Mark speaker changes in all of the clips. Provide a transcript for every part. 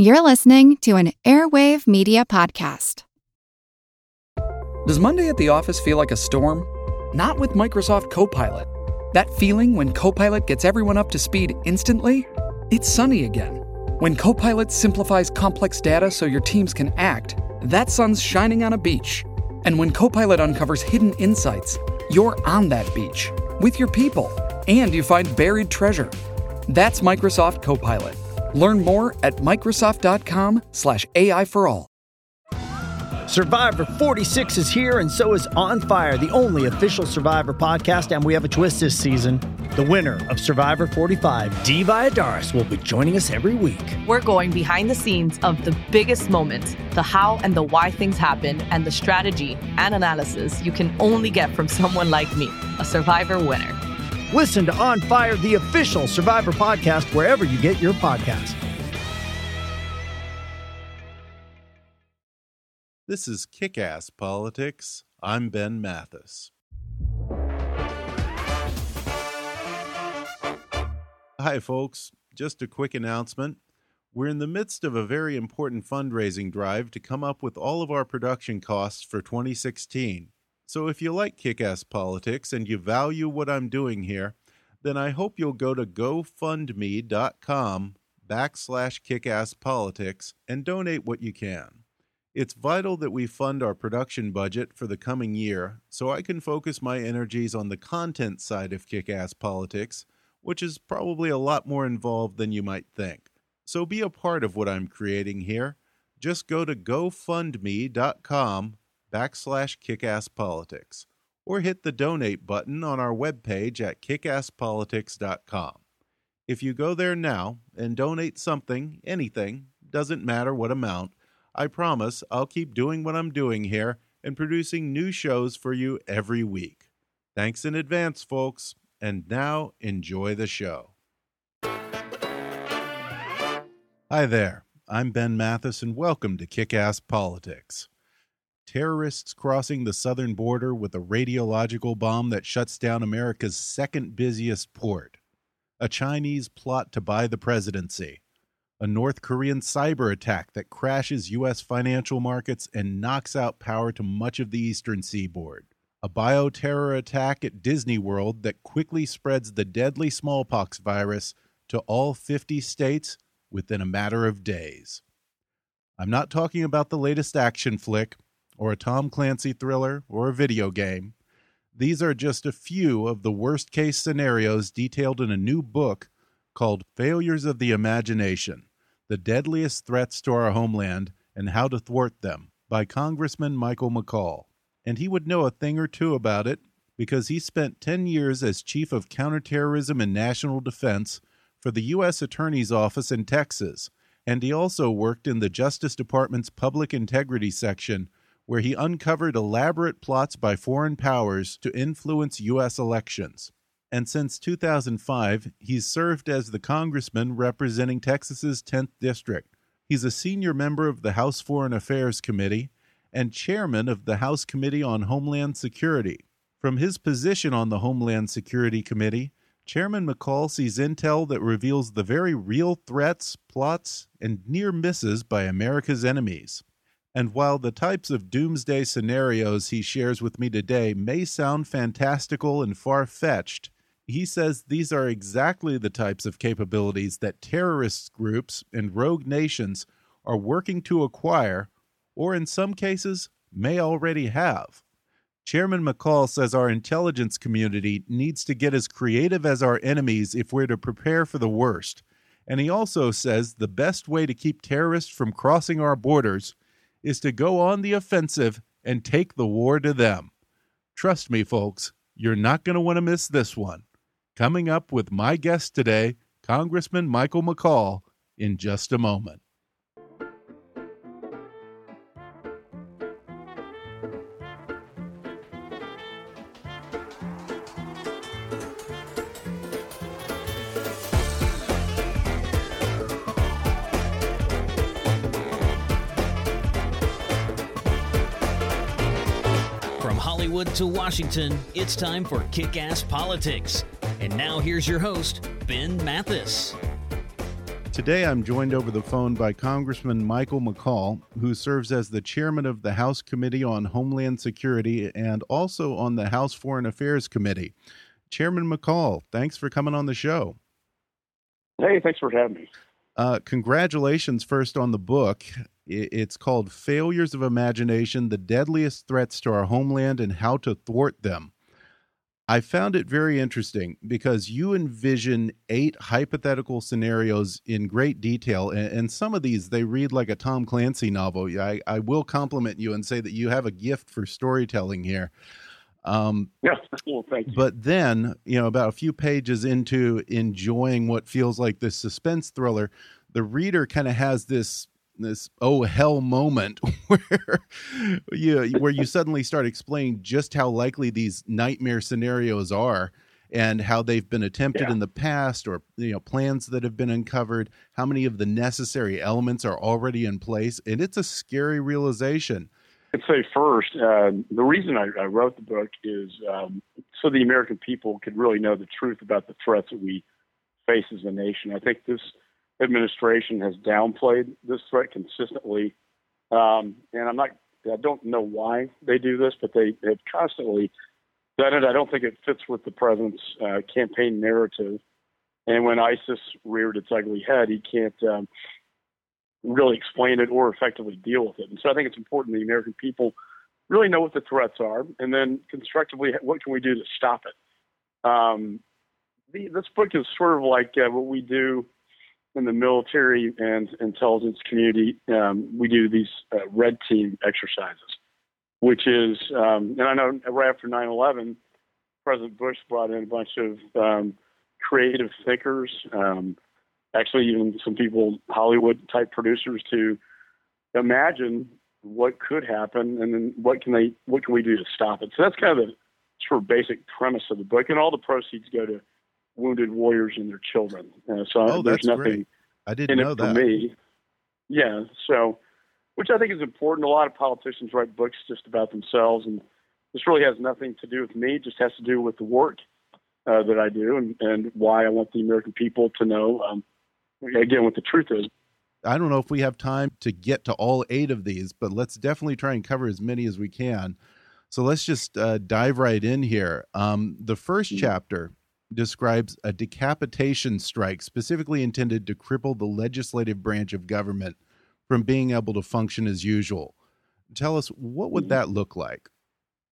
Speaker 1: You're listening to an Airwave Media Podcast.
Speaker 2: Does Monday at the office feel like a storm? Not with Microsoft Copilot. That feeling when Copilot gets everyone up to speed instantly? It's sunny again. When Copilot simplifies complex data so your teams can act, that sun's shining on a beach. And when Copilot uncovers hidden insights, you're on that beach with your people and you find buried treasure. That's Microsoft Copilot. Learn more at Microsoft.com/slash AI for all.
Speaker 3: Survivor 46 is here, and so is On Fire, the only official Survivor podcast. And we have a twist this season. The winner of Survivor 45, Dee Valladares, will be joining us every week.
Speaker 4: We're going behind the scenes of the biggest moments, the how and the why things happen, and the strategy and analysis you can only get from someone like me, a Survivor winner.
Speaker 3: Listen to On Fire, the official Survivor podcast, wherever you get your podcast.
Speaker 5: This is Kick Ass Politics. I'm Ben Mathis. Hi, folks. Just a quick announcement. We're in the midst of a very important fundraising drive to come up with all of our production costs for 2016. So if you like kick ass politics and you value what I'm doing here, then I hope you'll go to gofundme.com backslash kickasspolitics and donate what you can. It's vital that we fund our production budget for the coming year so I can focus my energies on the content side of kick ass politics, which is probably a lot more involved than you might think. So be a part of what I'm creating here. Just go to gofundme.com backslash kickasspolitics or hit the donate button on our webpage at kickasspolitics.com. If you go there now and donate something, anything, doesn't matter what amount, I promise I'll keep doing what I'm doing here and producing new shows for you every week. Thanks in advance, folks, and now enjoy the show. Hi there, I'm Ben Mathis, and welcome to Kick Ass Politics terrorists crossing the southern border with a radiological bomb that shuts down America's second busiest port, a Chinese plot to buy the presidency, a North Korean cyber attack that crashes U.S. financial markets and knocks out power to much of the eastern seaboard, a bioterror attack at Disney World that quickly spreads the deadly smallpox virus to all 50 states within a matter of days. I'm not talking about the latest action flick or a Tom Clancy thriller, or a video game. These are just a few of the worst case scenarios detailed in a new book called Failures of the Imagination The Deadliest Threats to Our Homeland and How to Thwart Them by Congressman Michael McCaul. And he would know a thing or two about it because he spent 10 years as Chief of Counterterrorism and National Defense for the U.S. Attorney's Office in Texas, and he also worked in the Justice Department's Public Integrity Section where he uncovered elaborate plots by foreign powers to influence U.S. elections. And since 2005, he's served as the congressman representing Texas's 10th district. He's a senior member of the House Foreign Affairs Committee and chairman of the House Committee on Homeland Security. From his position on the Homeland Security Committee, Chairman McCaul sees intel that reveals the very real threats, plots, and near misses by America's enemies. And while the types of doomsday scenarios he shares with me today may sound fantastical and far fetched, he says these are exactly the types of capabilities that terrorist groups and rogue nations are working to acquire, or in some cases, may already have. Chairman McCaul says our intelligence community needs to get as creative as our enemies if we're to prepare for the worst. And he also says the best way to keep terrorists from crossing our borders is to go on the offensive and take the war to them. Trust me, folks, you're not going to want to miss this one. Coming up with my guest today, Congressman Michael McCaul, in just a moment.
Speaker 6: To Washington, it's time for Kick Ass Politics. And now here's your host, Ben Mathis.
Speaker 5: Today, I'm joined over the phone by Congressman Michael McCaul, who serves as the chairman of the House Committee on Homeland Security and also on the House Foreign Affairs Committee. Chairman McCaul, thanks for coming on the show.
Speaker 7: Hey, thanks for having me.
Speaker 5: Uh, congratulations first on the book. It's called Failures of Imagination The Deadliest Threats to Our Homeland and How to Thwart Them. I found it very interesting because you envision eight hypothetical scenarios in great detail, and, and, some of these they read like a Tom Clancy novel. I, I will compliment you and say that you have a gift for storytelling here.
Speaker 7: Um, yeah, well, thank you.
Speaker 5: But then, you know, about a few pages into enjoying what feels like this suspense thriller, the reader kind of has this this oh hell moment where you where you suddenly start explaining just how likely these nightmare scenarios are and how they've been attempted yeah. in the past or you know plans that have been uncovered how many of the necessary elements are already in place and it's a scary realization
Speaker 7: I'd say first, uh, the reason I, I, wrote the book is um, so the American people could really know the truth about the threats that we face as a nation. I think this administration has downplayed this threat consistently. Um, and I'm not, I don't know why they do this, but they have constantly done it. I don't think it fits with the president's uh, campaign narrative. And when ISIS reared its ugly head, he can't um, really explain it or effectively deal with it. And so I think it's important the American people really know what the threats are, and then constructively, what can we do to stop it? Um, the, this book is sort of like uh, what we do in the military and intelligence community, um, we do these uh, red team exercises, which is, um, and I know right after 9 11, President Bush brought in a bunch of um, creative thinkers, um, actually, even some people, Hollywood type producers, to imagine what could happen and then what can they what can we do to stop it? So that's kind of the sort of basic premise of the book and all the proceeds go to wounded warriors and their children. Uh, so
Speaker 5: oh,
Speaker 7: there's nothing
Speaker 5: great. I didn't
Speaker 7: in
Speaker 5: know
Speaker 7: it
Speaker 5: that.
Speaker 7: for me. Yeah, so which I think is important. A lot of politicians write books just about themselves, and this really has nothing to do with me. It just has to do with the work uh, that I do and, and why I want the American people to know, um, again, what the truth is.
Speaker 5: I don't know if we have time to get to all eight of these, but let's definitely try and cover as many as we can. So let's just uh, dive right in here. Um, the 1st mm -hmm. chapter describes a decapitation strike specifically intended to cripple the legislative branch of government from being able to function as usual. Tell us, what would mm-hmm. that look like?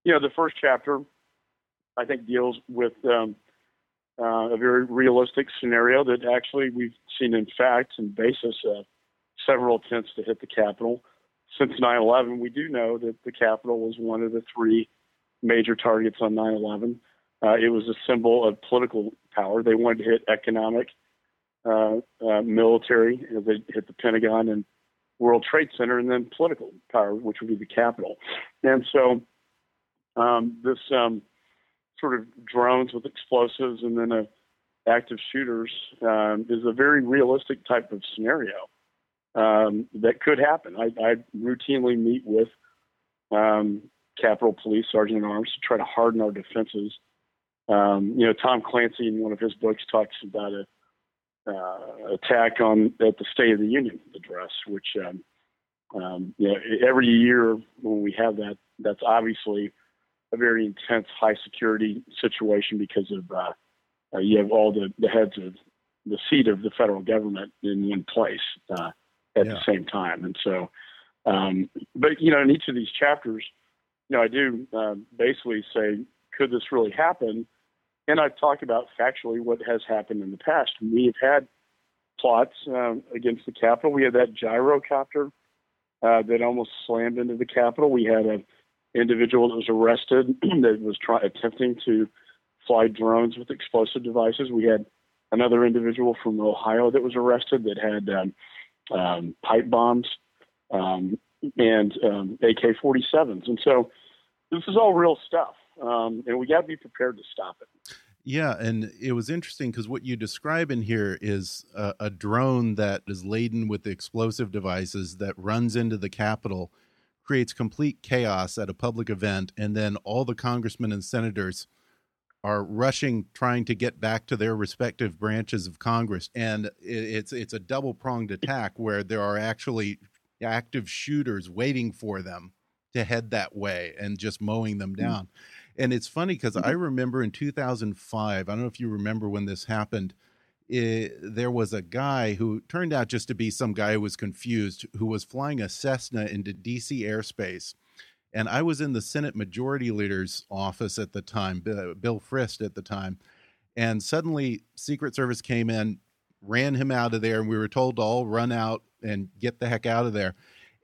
Speaker 7: You know, the first chapter, I think, deals with um, uh, a very realistic scenario that actually we've seen in facts and basis uh, several attempts to hit the Capitol. Since 9 11, we do know that the Capitol was one of the three major targets on 9 11. Uh, it was a symbol of political power. They wanted to hit economic, uh, uh, military, they hit the Pentagon and World Trade Center, and then political power, which would be the Capitol. And so um, this um, sort of drones with explosives and then a active shooters um, is a very realistic type of scenario um, that could happen. I, I routinely meet with um, Capitol Police Sergeant at Arms to try to harden our defenses um, you know, Tom Clancy in one of his books talks about a uh, attack on at the State of the Union address, which um, um, you know, every year when we have that, that's obviously a very intense, high security situation because of uh, uh, you have all the, the heads of the seat of the federal government in one place uh, at yeah. the same time, and so. Um, but you know, in each of these chapters, you know, I do uh, basically say, could this really happen? And I've talked about factually what has happened in the past. We've had plots um, against the Capitol. We had that gyrocopter uh, that almost slammed into the Capitol. We had an individual that was arrested that was try- attempting to fly drones with explosive devices. We had another individual from Ohio that was arrested that had um, um, pipe bombs um, and um, AK 47s. And so this is all real stuff um, and we got to be prepared to stop it.
Speaker 5: Yeah, and it was interesting because what you describe in here is a, a, drone that is laden with explosive devices that runs into the Capitol, creates complete chaos at a public event, and then all the congressmen and senators are rushing, trying to get back to their respective branches of Congress, and it's it's a double pronged attack where there are actually active shooters waiting for them to head that way and just mowing them mm. down. And it's funny because I mm-hmm. remember in 2005, I don't know if you remember when this happened. It, there was a guy who turned out just to be some guy who was confused, who was flying a Cessna into DC airspace and I was in the Senate Majority Leader's office at the time, Bill Frist at the time. And suddenly, Secret Service came in, ran him out of there, and we were told to all run out and get the heck out of there.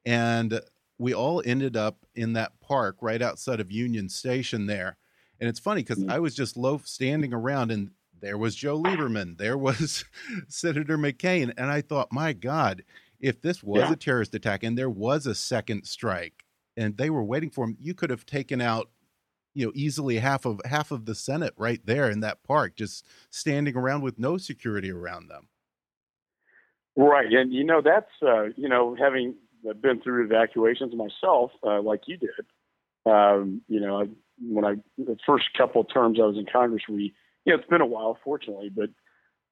Speaker 5: And we all ended up in that park right outside of Union Station there. And it's funny because mm. I was just loaf standing around, and there was Joe Lieberman, there was Senator McCain. And I thought, my God, if this was yeah. a terrorist attack and there was a second strike, and they were waiting for him, you could have taken out you know easily half of half of the senate right there in that park just standing around with no security around them
Speaker 7: right and you know that's uh, you know having been through evacuations myself uh, like you did um, you know I, when i the first couple of terms i was in congress we you know it's been a while fortunately but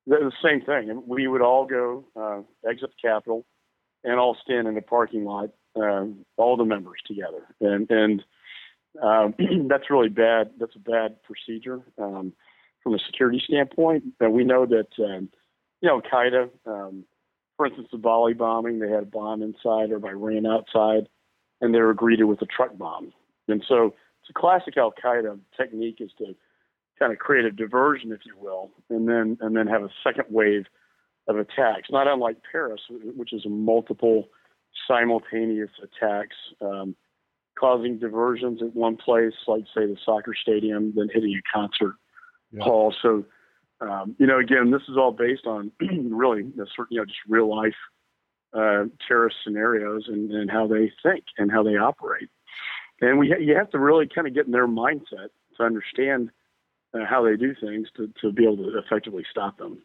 Speaker 7: the same thing we would all go uh, exit the capitol and all stand in the parking lot um, all the members together, and and um, that's really bad. That's a bad procedure um, from a security standpoint. And we know that um, you know Al Qaeda, um, for instance, the Bali bombing, they had a bomb inside, everybody ran outside, and they were greeted with a truck bomb. And so it's a classic Al Qaeda technique is to kind of create a diversion, if you will, and then and then have a second wave of attacks. Not unlike Paris, which is a multiple simultaneous attacks, um, causing diversions at one place, like say the soccer stadium, then hitting a concert yeah. hall. So, um, you know, again, this is all based on really, you know, just real life uh, terrorist scenarios and, and, how they think and how they operate. And we, you have to really kind of get in their mindset to understand uh, how they do things to, to be able to effectively stop them.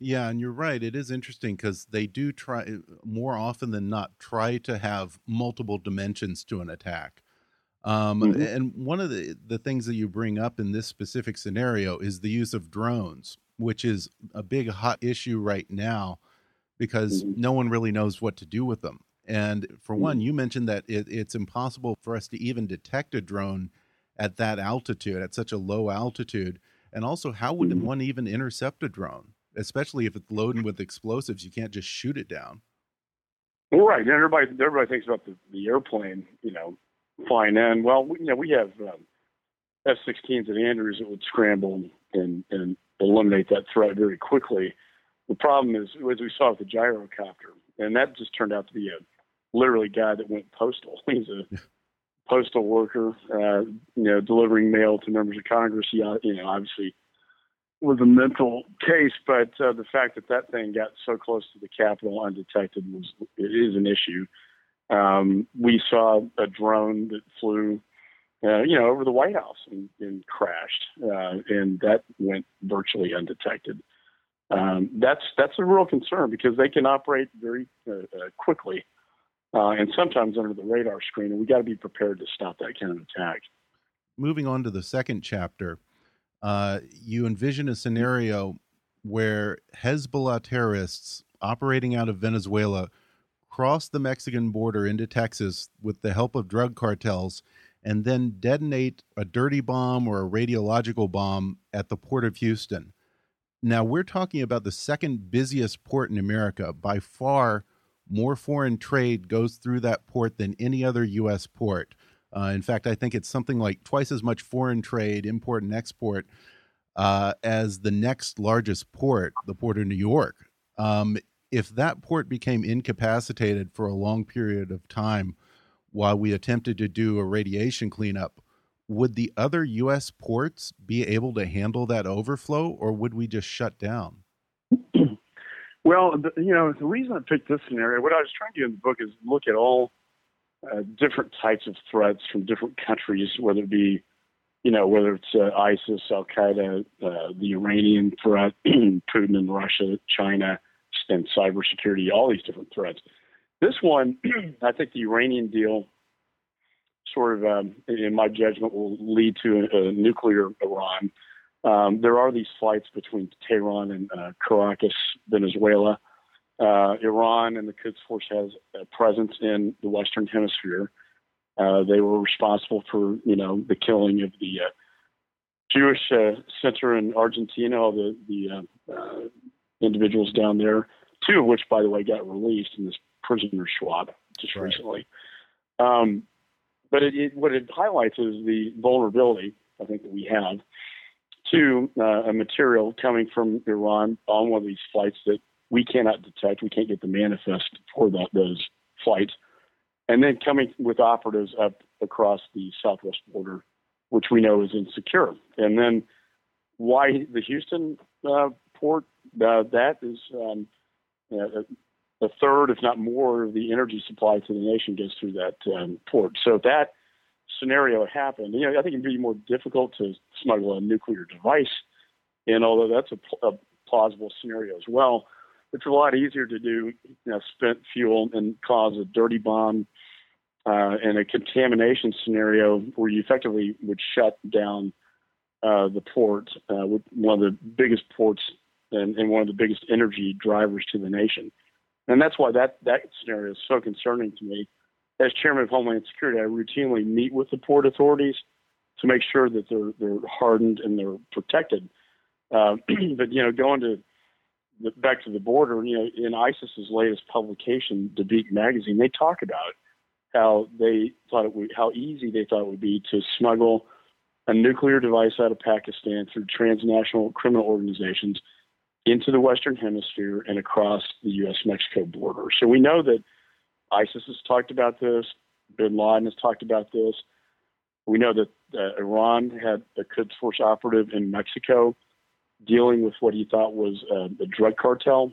Speaker 5: Yeah, and you're right. It is interesting because they do try uh, more often than not try to have multiple dimensions to an attack. Um, mm -hmm. And one of the the things that you bring up in this specific scenario is the use of drones, which is a big hot issue right now because mm -hmm. no one really knows what to do with them. And for mm -hmm. one, you mentioned that it, it's impossible for us to even detect a drone at that altitude, at such a low altitude. And also, how would mm-hmm. one even intercept a drone? especially if it's loaded with explosives. You can't just shoot it down.
Speaker 7: Well, right. And everybody everybody thinks about the, the airplane, you know, flying in. Well, we, you know, we have um, F-16s at Andrews that would scramble and and eliminate that threat very quickly. The problem is, as we saw with the gyrocopter, and that just turned out to be a literally guy that went postal. He's a postal worker, uh, you know, delivering mail to members of Congress. He, you know, obviously was a mental case, but uh, the fact that that thing got so close to the Capitol undetected was it is an issue. Um, we saw a drone that flew, uh, you know, over the White House and, and crashed, uh, and that went virtually undetected. Um, that's that's a real concern because they can operate very uh, uh, quickly uh, and sometimes under the radar screen, and we got to be prepared to stop that kind of attack.
Speaker 5: Moving on to the second chapter uh, you envision a scenario where Hezbollah terrorists operating out of Venezuela cross the Mexican border into Texas with the help of drug cartels and then detonate a dirty bomb or a radiological bomb at the port of Houston. Now, we're talking about the second busiest port in America. By far, more foreign trade goes through that port than any other U.S. port. Uh, in fact, I think it's something like twice as much foreign trade, import and export, uh, as the next largest port, the port of New York. Um, if that port became incapacitated for a long period of time while we attempted to do a radiation cleanup, would the other U.S. ports be able to handle that overflow, or would we just shut down?
Speaker 7: Well, you know, the reason I picked this scenario, what I was trying to do in the book is look at all uh, different types of threats from different countries, whether it be, you know, whether it's uh, ISIS, Al Qaeda, uh, the Iranian threat, Putin and Russia, China, and cybersecurity, all these different threats. This one, I think the Iranian deal sort of, um, in my judgment, will lead to a, a nuclear Iran. Um, there are these flights between Tehran and uh, Caracas, Venezuela. Uh, Iran and the Quds Force has a presence in the Western Hemisphere. Uh, they were responsible for, you know, the killing of the uh, Jewish uh, center in Argentina, all the the uh, individuals down there, two of which, by the way, got released in this prisoner swap just right. recently. Um, but it, it, what it highlights is the vulnerability I think that we have to uh, a material coming from Iran on one of these flights that we cannot detect. We can't get the manifest for that, those flights, and then coming with operatives up across the southwest border which we know is insecure. And then why the Houston uh, port? Uh, that is um, a, a, third, if not more, of the energy supply to the nation goes through that um, port. So if that scenario happened, you know, I think it'd be more difficult to smuggle a nuclear device. And although that's a, a plausible scenario as well, it's a lot easier to do you know, spent fuel and cause a dirty bomb uh, in a contamination scenario where you effectively would shut down uh, the port, uh, one of the biggest ports and, and, one of the biggest energy drivers to the nation. And that's why that, that scenario is so concerning to me. As chairman of Homeland Security, I routinely meet with the port authorities to make sure that they're they're hardened and they're protected. Uh, but you know, going to the, back to the border, you know, in ISIS's latest publication, the Dabiq Magazine, they talk about how they thought it would, how easy they thought it would be to smuggle a nuclear device out of Pakistan through transnational criminal organizations into the Western Hemisphere and across the U.S. Mexico border. So we know that ISIS has talked about this, bin Laden has talked about this. We know that uh, Iran had a Quds Force operative in Mexico dealing with what he thought was uh, the drug cartel.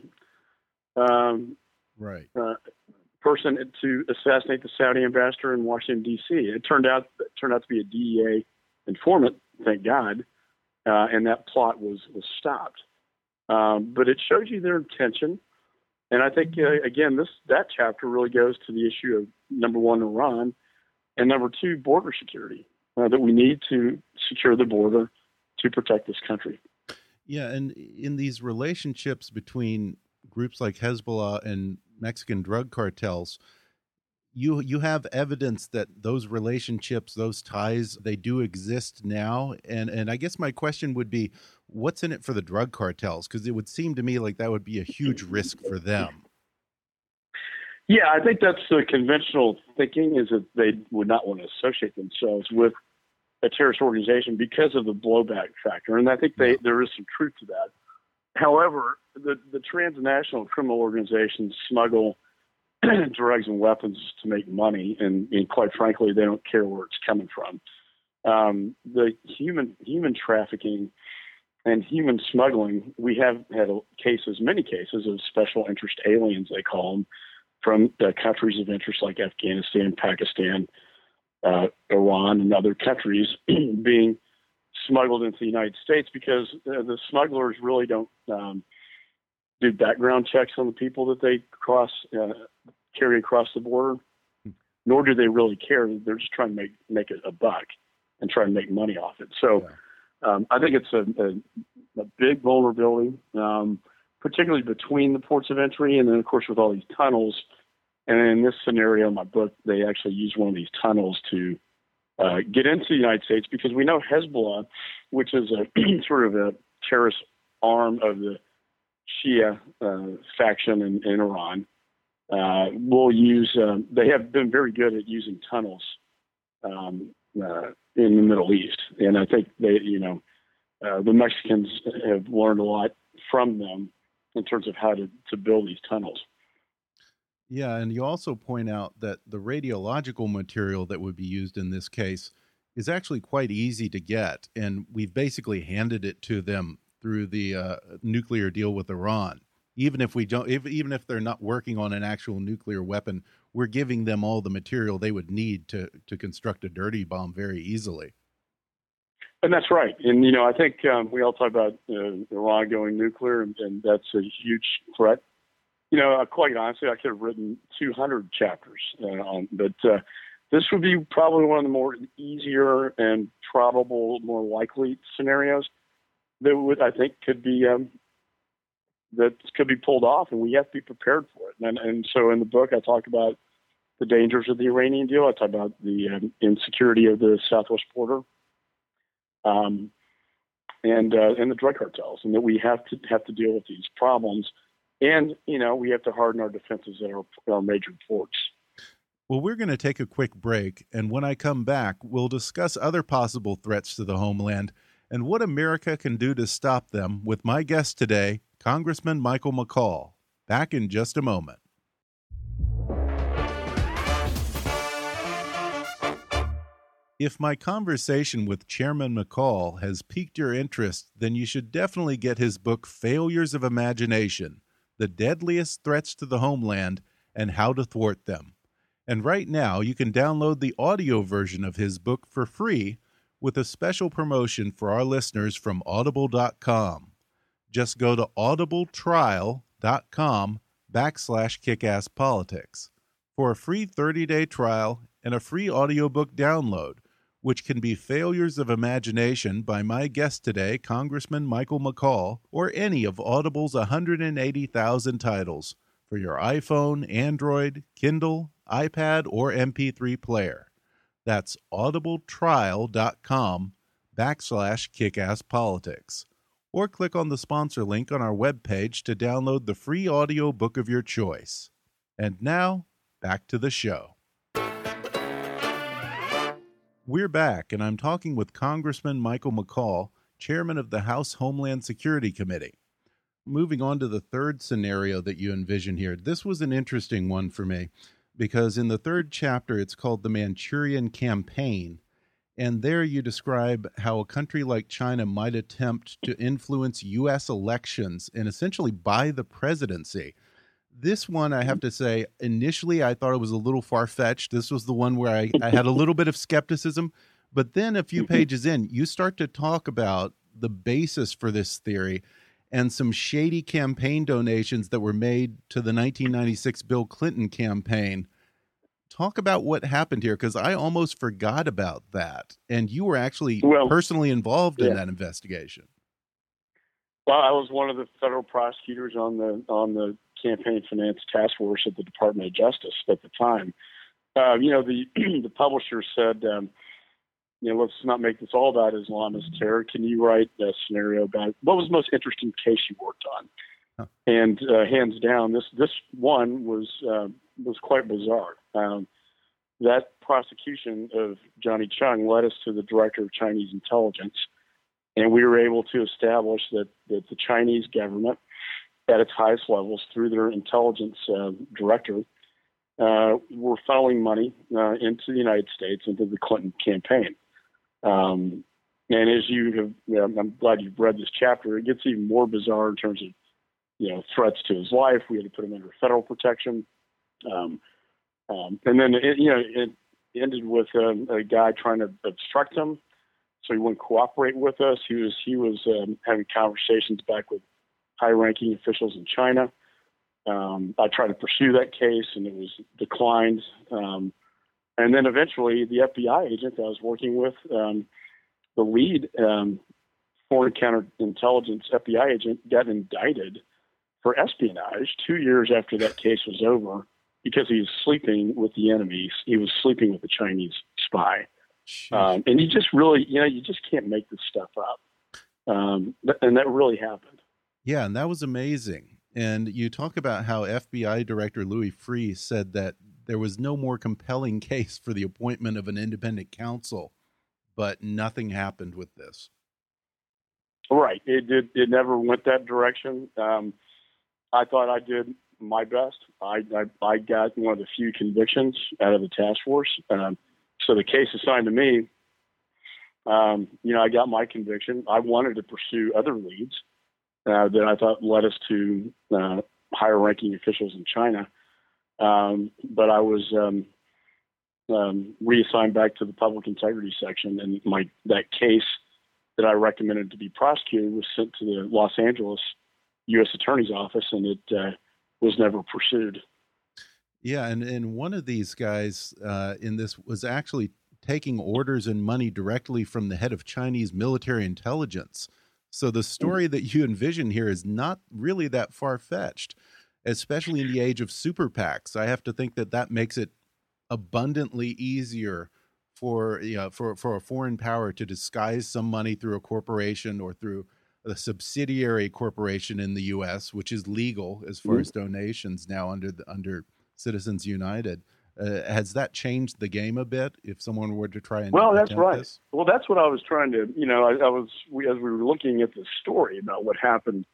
Speaker 5: Um, right.
Speaker 7: Uh, person to assassinate the Saudi ambassador in Washington D.C. It turned out it turned out to be a DEA informant, thank God, uh, and that plot was was stopped. Um, but it shows you their intention, and I think uh, again this that chapter really goes to the issue of number one Iran, and number two border security uh, that we need to secure the border to protect this country.
Speaker 5: Yeah, and in these relationships between groups like Hezbollah and Mexican drug cartels, you you have evidence that those relationships, those ties, they do exist now. And and I guess my question would be, what's in it for the drug cartels? Because it would seem to me like that would be a huge risk for them.
Speaker 7: Yeah, I think that's the conventional thinking is that they would not want to associate themselves with a terrorist organization because of the blowback factor, and I think they, there is some truth to that. However, the, the transnational criminal organizations smuggle drugs and weapons to make money, and, and, quite frankly, they don't care where it's coming from. Um, the human human trafficking and human smuggling, we have had cases, many cases of special interest aliens, they call them, from the countries of interest like Afghanistan, Pakistan, uh, Iran, and other countries being smuggled into the United States because uh, the smugglers really don't um, do background checks on the people that they cross uh, carry across the border, hmm. nor do they really care. They're just trying to make make it a buck and try to make money off it. So yeah. um, I think it's a, a, a big vulnerability, um, particularly between the ports of entry and then of course with all these tunnels. And in this scenario, in my book, they actually use one of these tunnels to uh, get into the United States because we know Hezbollah, which is a sort of a terrorist arm of the Shia uh, faction in, in Iran, uh, will use. Um, they have been very good at using tunnels um, uh, in the Middle East, and I think they, you know, uh, the Mexicans have learned a lot from them in terms of how to, to build these tunnels.
Speaker 5: Yeah, and you also point out that the radiological material that would be used in this case is actually quite easy to get, and we've basically handed it to them through the uh, nuclear deal with Iran. Even if we don't, if, even if they're not working on an actual nuclear weapon, we're giving them all the material they would need to to construct a dirty bomb very easily.
Speaker 7: And that's right. And you know, I think um, we all talk about uh, Iran going nuclear, and, and that's a huge threat you know, uh, quite honestly, I could have written 200 chapters uh, on, but uh, this would be probably one of the more easier and probable, more likely scenarios. That would I think could be um, that could be pulled off, and we have to be prepared for it. And and so in the book, I talk about the dangers of the Iranian deal. I talk about the um, insecurity of the southwest border, um, and uh, and the drug cartels, and that we have to have to deal with these problems. And you know, we have to harden our defenses at our, our major ports.
Speaker 5: Well, we're going to take a quick break, and when I come back, we'll discuss other possible threats to the homeland and what America can do to stop them with my guest today, Congressman Michael McCaul. Back in just a moment. If my conversation with Chairman McCaul has piqued your interest, then you should definitely get his book, Failures of Imagination The Deadliest Threats to the Homeland and How to Thwart Them. And right now, you can download the audio version of his book for free with a special promotion for our listeners from audible.com. Just go to audibletrial.com backslash kickasspolitics for a free 30-day trial and a free audiobook download, which can be Failures of Imagination by my guest today, Congressman Michael McCaul, or any of Audible's 180,000 titles for your iPhone, Android, Kindle, iPad, or MP3 player. That's audibletrial.com backslash kickasspolitics. Or click on the sponsor link on our webpage to download the free audio book of your choice. And now, back to the show. We're back, and I'm talking with Congressman Michael McCaul, chairman of the House Homeland Security Committee. Moving on to the third scenario that you envision here, this was an interesting one for me because in the third chapter, it's called the Manchurian Campaign. And there you describe how a country like China might attempt to influence U.S. elections and essentially buy the presidency. This one, I have to say, initially I thought it was a little far fetched. This was the one where I, I had a little bit of skepticism. But then a few pages in, you start to talk about the basis for this theory and some shady campaign donations that were made to the 1996 Bill Clinton campaign. Talk about what happened here because I almost forgot about that. And you were actually well, personally involved yeah. in that investigation.
Speaker 7: Well, I was one of the federal prosecutors on the on the campaign finance task force at the Department of Justice at the time. Uh, you know, the the publisher said, um, you know, let's not make this all about Islamist terror. Can you write a scenario about what was the most interesting case you worked on? Huh. And uh, hands down, this this one was uh, was quite bizarre. Um, that prosecution of Johnny Chung led us to the director of Chinese intelligence, and we were able to establish that that the Chinese government, at its highest levels, through their intelligence uh, director, uh, were funneling money uh, into the United States into the Clinton campaign. Um, and as you have, you know, I'm glad you've read this chapter. It gets even more bizarre in terms of, you know, threats to his life. We had to put him under federal protection. Um, um, and then, it, you know, it ended with um, a guy trying to obstruct him, so he wouldn't cooperate with us. He was he was um, having conversations back with high-ranking officials in China. Um, I tried to pursue that case, and it was declined. And then eventually, the FBI agent that I was working with, um, the lead um, foreign counterintelligence FBI agent, got indicted for espionage two years after that case was over because he was sleeping with the enemies. He was sleeping with the Chinese spy. Um, and you just really, you know, you just can't make this stuff up. Um, and that really happened.
Speaker 5: Yeah, and that was amazing. And you talk about how FBI Director Louis Freeh said that there was no more compelling case for the appointment of an independent counsel, but nothing happened with this.
Speaker 7: Right. It did. It never went that direction. Um, I thought I did my best. I, I, I got one of the few convictions out of the task force. Um, so the case assigned to me, um, you know, I got my conviction. I wanted to pursue other leads uh, that I thought led us to uh, higher ranking officials in China. Um, but I was um, um, reassigned back to the public integrity section, and my that case that I recommended to be prosecuted was sent to the Los Angeles U.S. Attorney's Office, and it uh, was never pursued.
Speaker 5: Yeah, and and one of these guys uh, in this was actually taking orders and money directly from the head of Chinese military intelligence. So the story that you envision here is not really that far fetched, especially in the age of super PACs. I have to think that that makes it abundantly easier for you know, for for a foreign power to disguise some money through a corporation or through a subsidiary corporation in the U.S., which is legal as far mm -hmm. as donations now under the, under Citizens United. Uh, has that changed the game a bit? If someone were to try and
Speaker 7: well, that's right. This? Well, that's what I was trying to. You know, I, I was we, as we were looking at the story about what happened.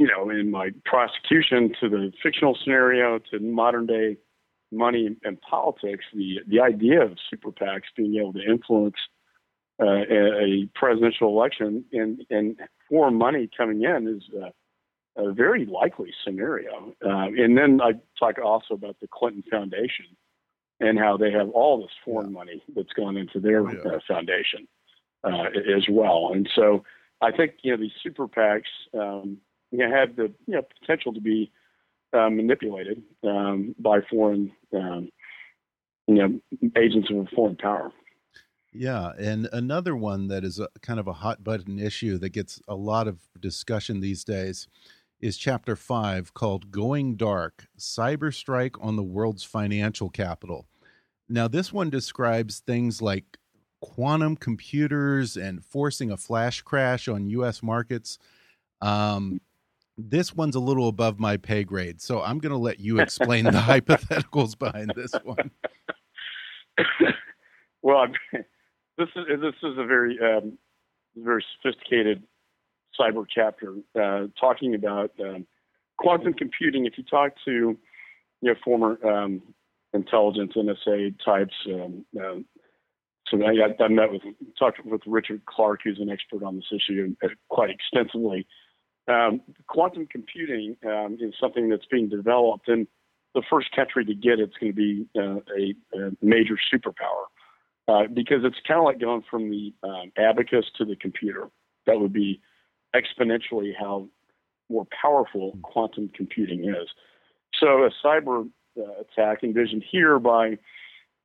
Speaker 7: You know, in my prosecution to the fictional scenario to modern day money and politics, the the idea of super PACs being able to influence uh, a, a, presidential election and and foreign money coming in is uh, a very likely scenario. Uh, and then I talk also about the Clinton Foundation and how they have all this foreign money that's gone into their yeah. uh, foundation uh, as well. And so I think you know these super PACs um, you know, have the you know potential to be uh, manipulated um, by foreign um, you know agents of a foreign power.
Speaker 5: Yeah, and another one that is a, kind of a hot button issue that gets a lot of discussion these days is chapter five called Going Dark Cyber Strike on the World's Financial Capital. Now, this one describes things like quantum computers and forcing a flash crash on U.S. markets. Um, this one's a little above my pay grade, so I'm going to let you explain the hypotheticals behind this one.
Speaker 7: well, this is this is a very um, very sophisticated cyber chapter uh, talking about um, quantum computing. If you talk to you know former um, intelligence NSA types, um, uh, so I, I, met with talked with Richard Clarke, who's an expert on this issue uh, quite extensively. Um, quantum computing um, is something that's being developed, and the first country to get it's going to be uh, a, a, major superpower uh, because it's kind of like going from the um, abacus to the computer. That would be exponentially how more powerful quantum computing is. So a cyber uh, attack envisioned here by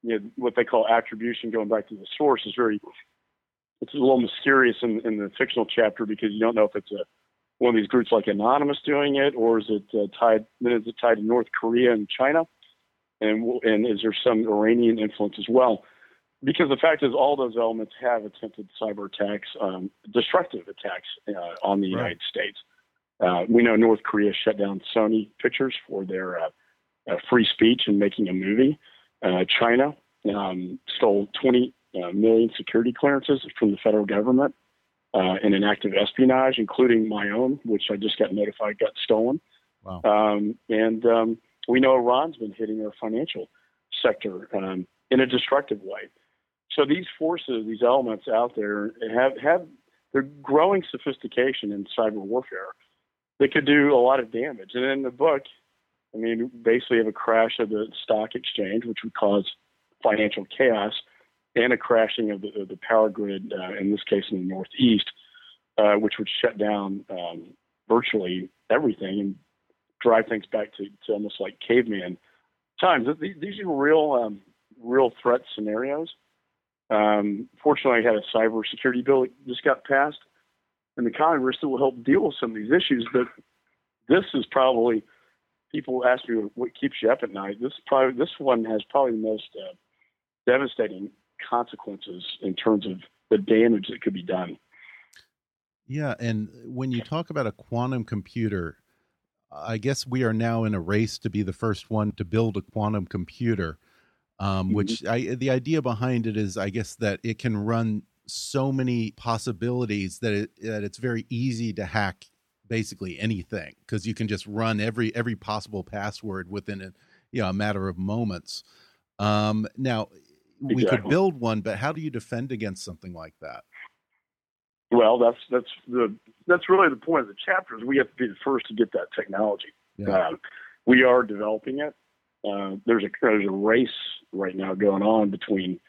Speaker 7: you know, what they call attribution, going back to the source, is very it's a little mysterious in, in the fictional chapter because you don't know if it's a one of these groups like Anonymous doing it, or is it uh, tied? Then is it tied to North Korea and China? And and is there some Iranian influence as well? because the fact is, all those elements have attempted cyber attacks, um, destructive attacks uh, on the right. United States. Uh, we know North Korea shut down Sony Pictures for their uh, uh free speech and making a movie. Uh, China um, stole 20 uh, million security clearances from the federal government in an act of espionage, including my own, which I just got notified got stolen. Wow. Um, and um, we know Iran's been hitting our financial sector um, in a destructive way. So these forces, these elements out there have have they're growing sophistication in cyber warfare They could do a lot of damage. And in the book, I mean, basically have a crash of the stock exchange, which would cause financial chaos, and a crashing of the, of the power grid, uh, in this case in the Northeast, uh, which would shut down um, virtually everything and drive things back to, to almost like caveman times. These are real, um, real threat scenarios. Um, fortunately, I had a cybersecurity bill that just got passed in the Congress that will help deal with some of these issues. But this is probably people ask me what keeps you up at night. This probably this one has probably the most uh, devastating consequences in terms of the damage that could be done.
Speaker 5: Yeah, and when you talk about a quantum computer, I guess we are now in a race to be the first one to build a quantum computer um, mm-hmm. which I, the idea behind it is, I guess, that it can run so many possibilities that it, that it's very easy to hack basically anything because you can just run every every possible password within a you know a matter of moments. Um, now exactly. we could build one, but how do you defend against something like that?
Speaker 7: Well, that's that's the that's really the point of the chapter is we have to be the first to get that technology. Yeah. Uh, we are developing it. Uh, there's a there's a race right now going on between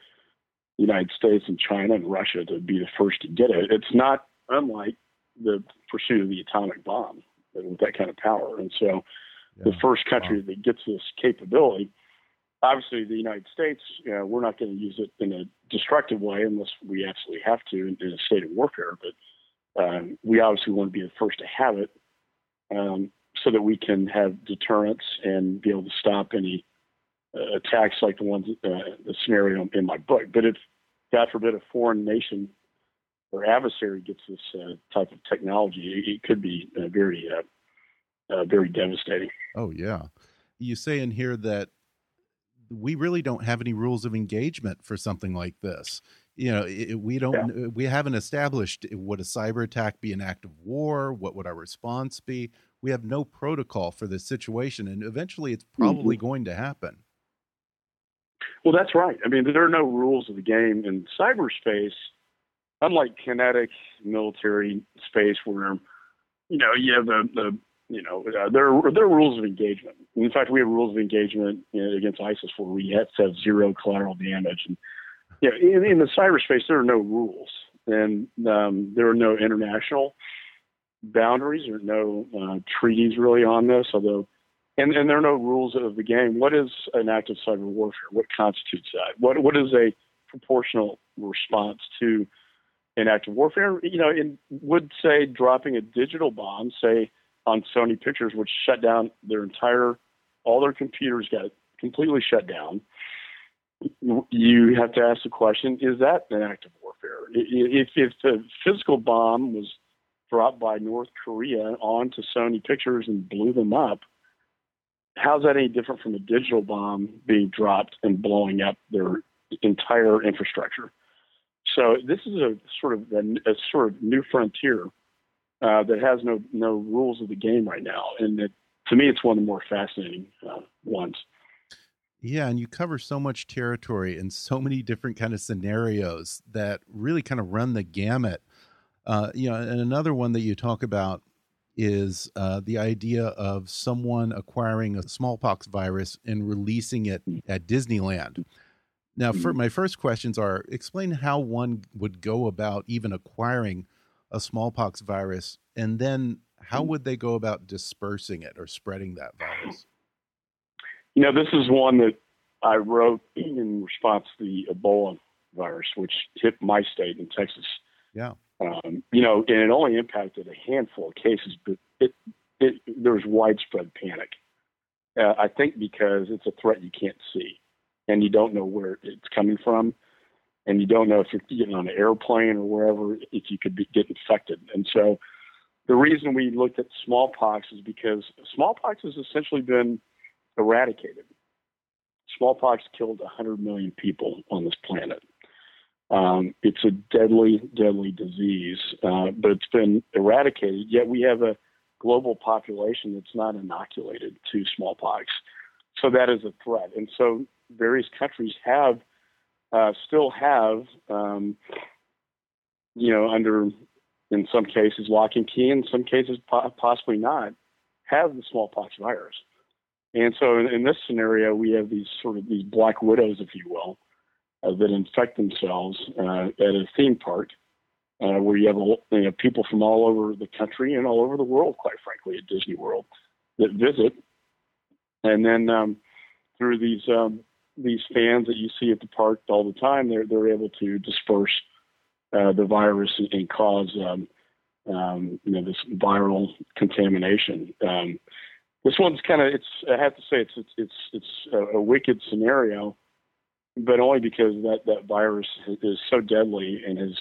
Speaker 7: the United States and China and Russia to be the first to get it. It's not unlike the pursuit of the atomic bomb with that kind of power. And so, yeah. the first country wow. that gets this capability, obviously, the United States, you know, we're not going to use it in a destructive way unless we absolutely have to in, in a state of warfare. But um, we obviously want to be the first to have it um, so that we can have deterrence and be able to stop any uh, attacks like the ones, uh, the scenario in my book. But if, God forbid, a foreign nation or adversary gets this uh, type of technology, it, it could be uh, very, uh, uh, very devastating.
Speaker 5: Oh, yeah. You say in here that we really don't have any rules of engagement for something like this. You know it, we don't yeah. we haven't established would a cyber attack be an act of war? What would our response be? We have no protocol for this situation and eventually it's probably mm -hmm. going to happen.
Speaker 7: Well that's right. I mean there are no rules of the game in cyberspace unlike kinetic military space where you know you have the, the you know uh, there are, there are rules of engagement in fact we have rules of engagement against isis where we have to have zero collateral damage and yeah, in, in the cyberspace, there are no rules, and um, there are no international boundaries. Are no uh, treaties really on this, although, and, and there are no rules of the game. What is an act of cyber warfare? What constitutes that? What what is a proportional response to an act of warfare? You know, in would say dropping a digital bomb, say on Sony Pictures, which shut down their entire, all their computers got completely shut down you have to ask the question: Is that an act of warfare? If, if the physical bomb was dropped by North Korea onto Sony Pictures and blew them up, how's that any different from a digital bomb being dropped and blowing up their entire infrastructure? So this is a sort of a, a sort of new frontier uh, that has no no rules of the game right now, and it, to me, it's one of the more fascinating uh, ones.
Speaker 5: Yeah, and you cover so much territory and so many different kind of scenarios that really kind of run the gamut. Uh, you know, and another one that you talk about is uh, the idea of someone acquiring a smallpox virus and releasing it mm. at Disneyland. Now, for mm-hmm. my first questions are: explain how one would go about even acquiring a smallpox virus, and then how mm. would they go about dispersing it or spreading that virus?
Speaker 7: You know, this is one that I wrote in response to the Ebola virus, which hit my state in Texas.
Speaker 5: Yeah.
Speaker 7: Um, you know, and it only impacted a handful of cases, but it, it there was widespread panic. Uh, I think because it's a threat you can't see, and you don't know where it's coming from, and you don't know if you're getting on an airplane or wherever if you could be, get infected. And so, the reason we looked at smallpox is because smallpox has essentially been eradicated. Smallpox killed 100 million people on this planet. Um, it's a deadly, deadly disease, uh, but it's been eradicated. Yet we have a global population that's not inoculated to smallpox. So that is a threat. And so various countries have, uh, still have, um, you know, under, in some cases, lock and key, in some cases, po- possibly not, have the smallpox virus. And so in, in, this scenario, we have these sort of these black widows, if you will, uh, that infect themselves uh, at a theme park, uh, where you have you know, people from all over the country and all over the world, quite frankly, at Disney World that visit, and then um, through these um, these fans that you see at the park all the time, they're they're able to disperse uh, the virus and, cause um, um, you know this viral contamination. Um, this one's kind of it's I have to say it's it's it's it's a, a wicked scenario, but only because that that virus is so deadly and has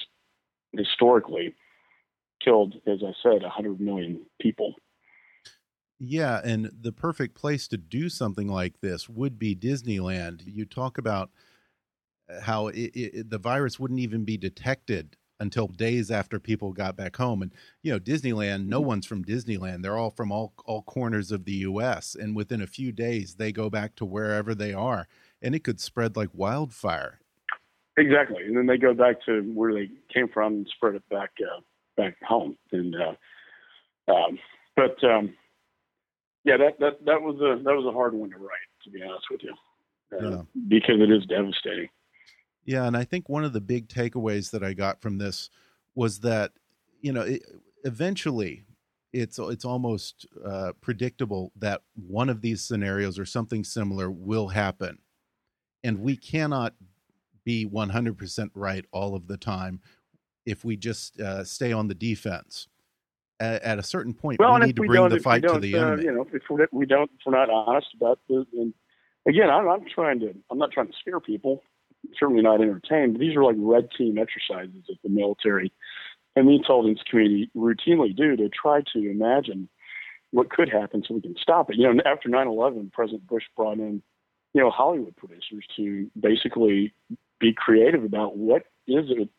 Speaker 7: historically killed, as I said, hundred million people.
Speaker 5: Yeah, and the perfect place to do something like this would be Disneyland. You talk about how it, it, the virus wouldn't even be detected until days after people got back home. And you know, Disneyland, no mm-hmm. one's from Disneyland. They're all from all all corners of the US and within a few days they go back to wherever they are and it could spread like wildfire.
Speaker 7: Exactly. And then they go back to where they came from and spread it back uh, back home. And uh, um, but um, yeah, that that that was a that was a hard one to write to be honest with you. Uh, yeah. because it is devastating.
Speaker 5: Yeah, and I think one of the big takeaways that I got from this was that you know it, eventually it's it's almost uh, predictable that one of these scenarios or something similar will happen, and we cannot be 100% right all of the time. if we just uh, stay on the defense. At, at a certain point,
Speaker 7: well,
Speaker 5: we need to
Speaker 7: we
Speaker 5: bring the fight to the
Speaker 7: uh,
Speaker 5: enemy.
Speaker 7: You know, if we're, we don't, if we're not honest about this, and again, I'm, I'm trying to, I'm not trying to scare people. Certainly not entertain. But these are like red team exercises that the military and the intelligence community routinely do to try to imagine what could happen so we can stop it. You know, after 9/11, President Bush brought in, you know, Hollywood producers to basically be creative about what is it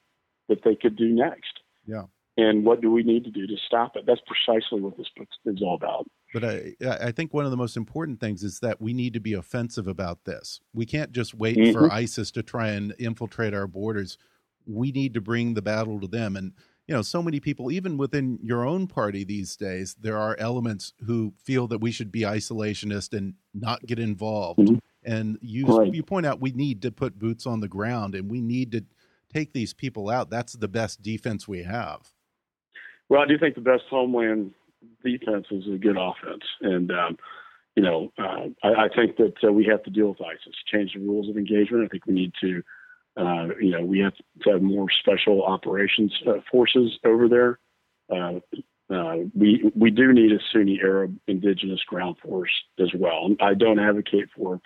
Speaker 7: that they could do next.
Speaker 5: Yeah.
Speaker 7: And what do we need to do to stop it? That's precisely what this book is all about.
Speaker 5: But I, I think one of the most important things is that we need to be offensive about this. We can't just wait
Speaker 7: Mhm.
Speaker 5: for ISIS to try and infiltrate our borders. We need to bring the battle to them. And, you know, so many people, even within your own party these days, there are elements who feel that we should be isolationist and not get involved.
Speaker 7: Mhm.
Speaker 5: And you,
Speaker 7: Right.
Speaker 5: you point out we need to put boots on the ground and we need to take these people out. That's the best defense we have.
Speaker 7: Well, I do think the best homeland defense is a good offense, and um, you know, uh, I, I think that uh, we have to deal with ISIS, change the rules of engagement. I think we need to, uh, you know, we have to have more special operations uh, forces over there. Uh, uh, we we do need a Sunni Arab indigenous ground force as well. I don't advocate for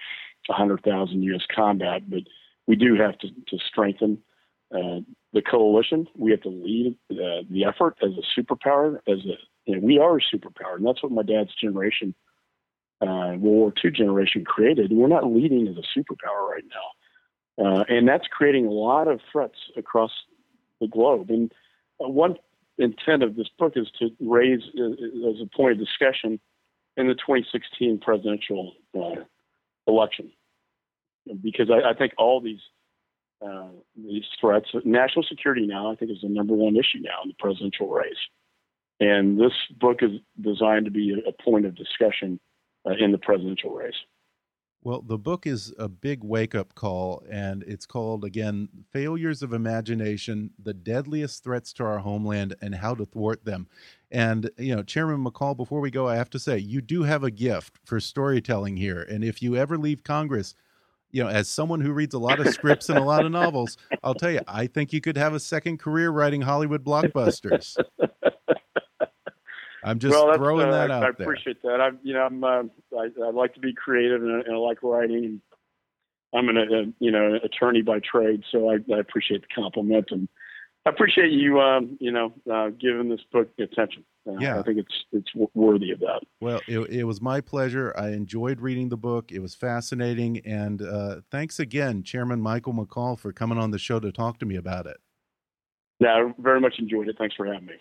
Speaker 7: 100,000 U.S. combat, but we do have to, to strengthen uh, the coalition. We have to lead uh, the effort as a superpower. As a you know, we are a superpower, and that's what my dad's generation, uh, World War II generation, created. We're not leading as a superpower right now, uh, and that's creating a lot of threats across the globe. And uh, one intent of this book is to raise, as a point of discussion, in the 2016 presidential election, because I, I think all these uh, these threats. National security now, I think, is the number one issue now in the presidential race. And this book is designed to be a, point of discussion uh, in the presidential race.
Speaker 5: Well, the book is a big wake up call, and it's called again Failures of Imagination The Deadliest Threats to Our Homeland and How to Thwart Them. And, you know, Chairman McCaul, before we go, I have to say, you do have a gift for storytelling here. And if you ever leave Congress, you know, as someone who reads a lot of scripts and a lot of novels, I'll tell you, I think you could have a second career writing Hollywood blockbusters. I'm just
Speaker 7: well,
Speaker 5: throwing
Speaker 7: uh,
Speaker 5: that
Speaker 7: I,
Speaker 5: out
Speaker 7: I
Speaker 5: there.
Speaker 7: appreciate that. I'm, you know, I'm, uh, I, I like to be creative and, and I like writing. I'm an, a, you know, attorney by trade, so I, I appreciate the compliment and I appreciate you, um, you know, uh, giving this book attention. Uh,
Speaker 5: Yeah.
Speaker 7: I think it's it's worthy of that.
Speaker 5: Well, it, it was my pleasure. I enjoyed reading the book. It was fascinating. And uh, thanks again, Chairman Michael McCaul, for coming on the show to talk to me about it.
Speaker 7: Yeah, I very much enjoyed it. Thanks for having me.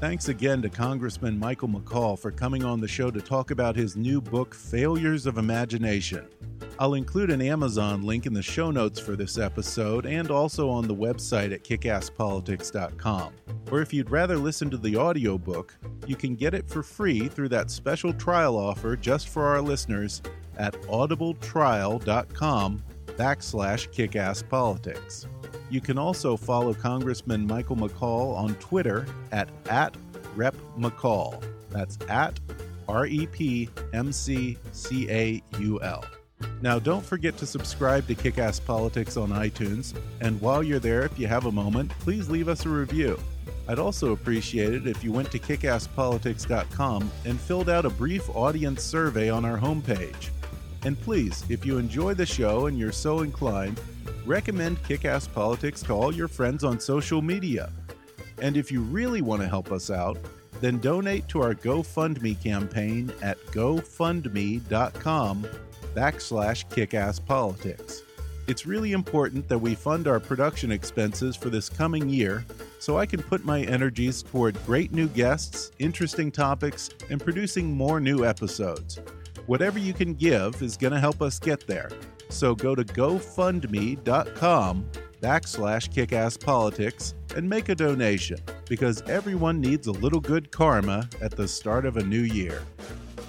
Speaker 5: Thanks again to Congressman Michael McCaul for coming on the show to talk about his new book, Failures of Imagination. I'll include an Amazon link in the show notes for this episode and also on the website at kickasspolitics.com. Or if you'd rather listen to the audiobook, you can get it for free through that special trial offer just for our listeners at audibletrial.com backslash kickasspolitics. You can also follow Congressman Michael McCaul on Twitter at, at RepMcCaul. That's at R E P M C C A U L. Now, don't forget to subscribe to Kick Ass Politics on iTunes, and while you're there, if you have a moment, please leave us a review. I'd also appreciate it if you went to kickasspolitics.com and filled out a brief audience survey on our homepage. And please, if you enjoy the show and you're so inclined, recommend Kick Ass Politics to all your friends on social media. And if you really want to help us out, then donate to our GoFundMe campaign at gofundme.com backslash kickasspolitics. It's really important that we fund our production expenses for this coming year so I can put my energies toward great new guests, interesting topics, and producing more new episodes. Whatever you can give is going to help us get there. So go to gofundme.com backslash kickasspolitics and make a donation because everyone needs a little good karma at the start of a new year.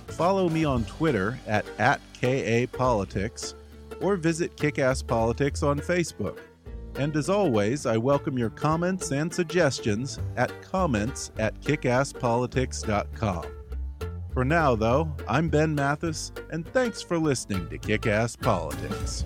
Speaker 5: Follow me on Twitter at, at KAPolitics or visit Kickass Politics on Facebook. And as always, I welcome your comments and suggestions at comments at kickasspolitics.com. For now, though, I'm Ben Mathis, and thanks for listening to Kick Ass Politics.